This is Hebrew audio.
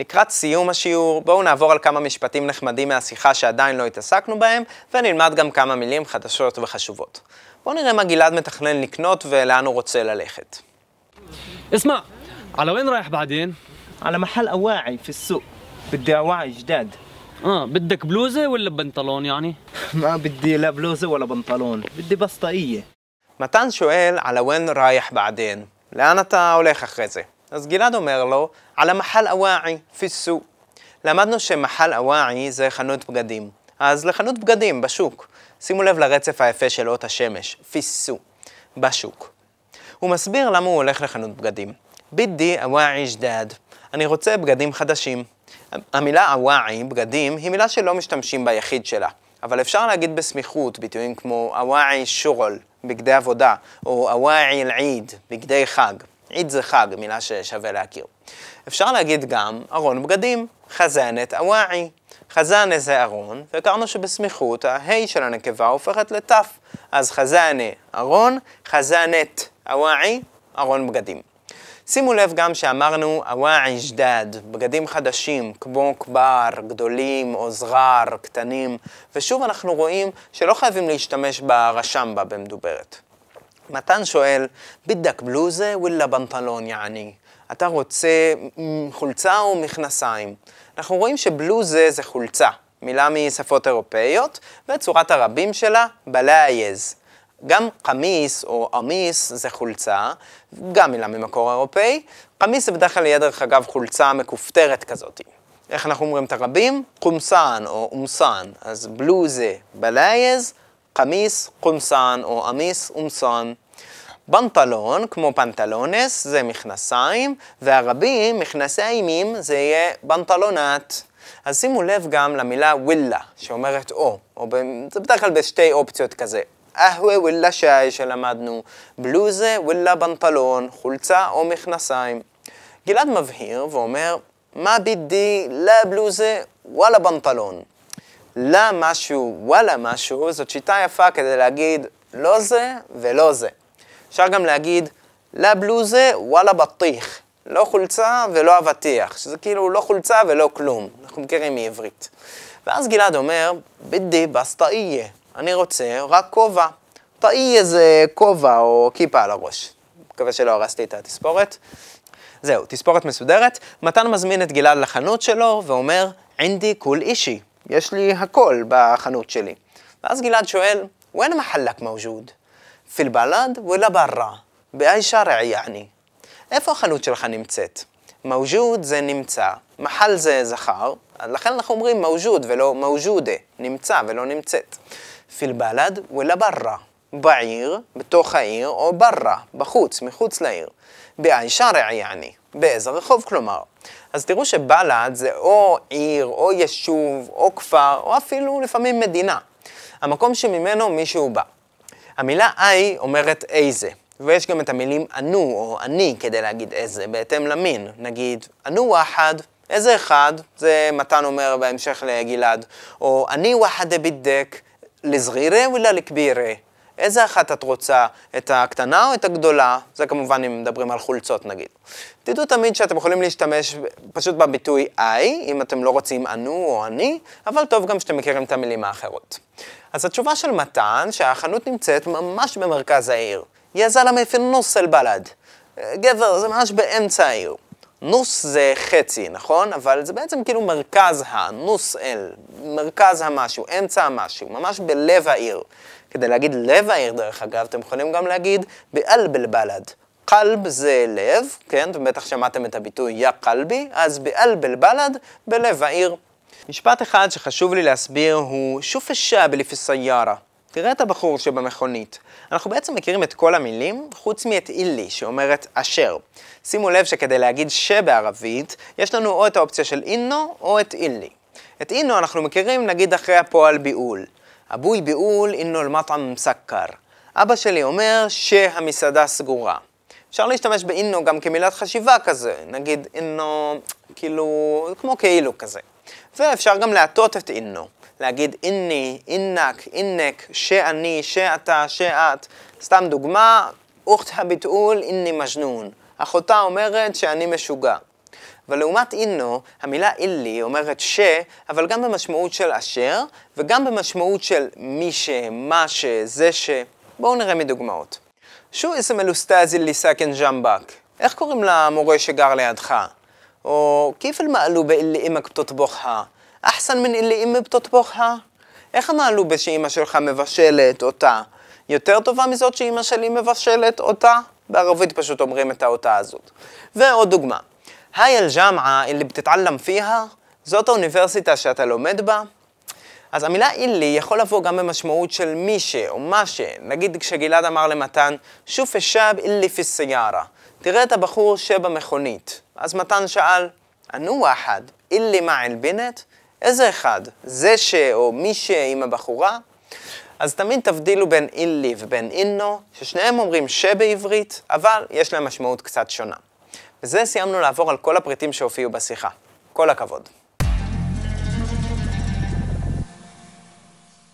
לקראת סיום השיעור, בואו נעבור על כמה משפטים נחמדים מהשיחה שעדיין לא התעסקנו בהם, ונלמד גם כמה מילים חדשות וחשובות. בואו נראה מה גלעד מתכנן לקנות ולאן הוא רוצה ללכת. اسمع على وين رايح بعدين؟ على محل أواعي في السوق بدي أواعي جداد اه بدك بلوزة ولا بنطلون يعني؟ ما بدي لا بلوزة ولا بنطلون بدي بس طاقية מתן שואל על הוון רייח בעדין, לאן אתה הולך אחרי זה? אז גלעד אומר לו, על המחל אוואעי, פיסו. למדנו שמחל אוואעי זה חנות בגדים. אז לחנות בגדים, בשוק. שימו לב לרצף היפה של אות השמש, פיסו, בשוק. הוא מסביר למה הוא הולך לחנות בגדים. בידי אוואעי ג'דאד. אני רוצה בגדים חדשים. המילה אוואעי, בגדים, היא מילה שלא משתמשים ביחיד שלה. אבל אפשר להגיד בסמיכות ביטויים כמו אוואעי שורול, בגדי עבודה, או אוואעי אל-עיד, בגדי חג. עיד זה חג, מילה ששווה להכיר. אפשר להגיד גם ארון בגדים, חזנת אוואעי. חזנה זה ארון, והכרנו שבסמיכות ההי של הנקבה הופכת לתף. אז חזנה ארון, חזנת אוואעי, ארון בגדים. שימו לב גם שאמרנו אוואעי ג'דאד, בגדים חדשים, כמו כבר, גדולים או זרר, קטנים, ושוב אנחנו רואים שלא חייבים להשתמש ברשמבה במדוברת. מתן שואל, בידק בלוזה ווילה בנטלון יעני? אתה רוצה חולצה או מכנסיים? אנחנו רואים שבלוזה זה חולצה, מילה משפות אירופאיות, וצורת הרבים שלה בלאייז. גם קמיס או עמיס זה חולצה, גם מילה ממקור אירופאי. קמיס זה בדרך כלל יהיה דרך אגב חולצה מכופתרת כזאת. איך אנחנו אומרים את הרבים? קומסן או אומסן. אז בלוזה בלאייז, קמיס, קומסן או עמיס, אומסן. בנטלון, כמו פנטלונס, זה מכנסיים, והרבים, מכנסי אימים, זה יהיה בנטלונת. אז שימו לב גם למילה ווילה, שאומרת או, או ב... זה בדרך כלל בשתי אופציות כזה. אהווה ווילה שי שלמדנו, בלוזה ווילה בנטלון, חולצה או מכנסיים. גלעד מבהיר ואומר, מה בידי לה בלוזה וואלה בנטלון. לה משהו, וואלה משהו, זאת שיטה יפה כדי להגיד לא זה ולא זה. אפשר גם להגיד, לה בלוזה וואלה בטיח. לא חולצה ולא אבטיח, שזה כאילו לא חולצה ולא כלום. אנחנו מכירים מעברית. ואז גלעד אומר, בידי בסטאיה. אני רוצה רק כובע. טאיה זה כובע או כיפה על הראש. מקווה שלא הרסתי את התספורת. זהו, תספורת מסודרת. מתן מזמין את גלעד לחנות שלו ואומר, עינדי כול אישי. יש לי הכל בחנות שלי. ואז גלעד שואל, وين محلك موجود? في البلد ولا برا? באי שרע יעני. איפה החנות שלך נמצאת? מוג'וד זה נמצא, מחל זה זכר, לכן אנחנו אומרים מוג'וד ולא מוג'ודה, נמצא ולא נמצאת. פיל בלד ולה ברא, בעיר, בתוך העיר, או ברא, בחוץ, מחוץ לעיר. באי שרע יעני, באיזה רחוב כלומר. אז תראו שבלד זה או עיר, או יישוב, או כפר, או אפילו לפעמים מדינה. המקום שממנו מישהו בא. המילה איי אומרת איזה, ויש גם את המילים אנו או אני כדי להגיד איזה, בהתאם למין. נגיד, אנו וואחד, איזה אחד, זה מתן אומר בהמשך לגלעד, או אני וואחד בידק, לזרירה ולה לכבירה. איזה אחת את רוצה, את הקטנה או את הגדולה? זה כמובן אם מדברים על חולצות נגיד. תדעו תמיד שאתם יכולים להשתמש פשוט בביטוי איי, אם אתם לא רוצים אנו או אני, אבל טוב גם שאתם מכירים את המילים האחרות. אז התשובה של מתן, שהחנות נמצאת ממש במרכז העיר. יא זלמה פי נוס אל בלד. גבר, זה ממש באמצע העיר. נוס זה חצי, נכון? אבל זה בעצם כאילו מרכז ה, נוס אל, מרכז המשהו, אמצע המשהו, ממש בלב העיר. כדי להגיד לב העיר, דרך אגב, אתם יכולים גם להגיד באלב אל בלד. קלב זה לב, כן? ובטח שמעתם את הביטוי יא קלבי, אז באלב אל בלד, בלב העיר. משפט אחד שחשוב לי להסביר הוא שוף א-שאב. תראה את הבחור שבמכונית. אנחנו בעצם מכירים את כל המילים, חוץ מאת אילי, שאומרת אשר. שימו לב שכדי להגיד שבערבית, יש לנו או את האופציה של אינו או את אילי. את אינו אנחנו מכירים נגיד אחרי הפועל ביעול. אבוי ביעול אינו אל-מטעם מסכר. אבא שלי אומר שהמסעדה סגורה. אפשר להשתמש באינו גם כמילת חשיבה כזה, נגיד אינו, כאילו, כמו כאילו כזה. ואפשר גם להטות את אינו. להגיד איני, אינק, אינק, שאני, שאתה, שאת. סתם דוגמה, אוכת הביטול איני מג'נון. אחותה אומרת שאני משוגע. אבל לעומת אינו, המילה אילי אומרת ש, אבל גם במשמעות של אשר, וגם במשמעות של מי ש, מה ש, זה ש. בואו נראה מדוגמאות. שו איסם אלוסטזי ליסקן ג'מבק. איך קוראים למורה שגר לידך? או כיף אל מעלו באילי אימא אימק בתטבוכה? אחסן מן אילי אימא בתטבוכה? איך המעלובה בשאימא שלך מבשלת אותה? יותר טובה מזאת שאימא שלי מבשלת אותה? בערבית פשוט אומרים את האותה הזאת. ועוד דוגמה. היי אל-ג'אמעה اللي بتتعلم فيها? זאת האוניברסיטה שאתה לומד בה? אז המילה אילי יכול לבוא גם במשמעות של מי ש או מה ש. נגיד כשגלעד אמר למתן, שוף א-שאב אילי פי סיירה. תראה את הבחור שבמכונית. אז מתן שאל, אנו אחד, אילי מה אל-בינת? איזה אחד? זה ש או מי ש עם הבחורה? אז תמיד תבדילו בין אילי ובין אינו, ששניהם אומרים שבעברית, אבל יש להם משמעות קצת שונה. בזה סיימנו לעבור על כל הפריטים שהופיעו בשיחה. כל הכבוד.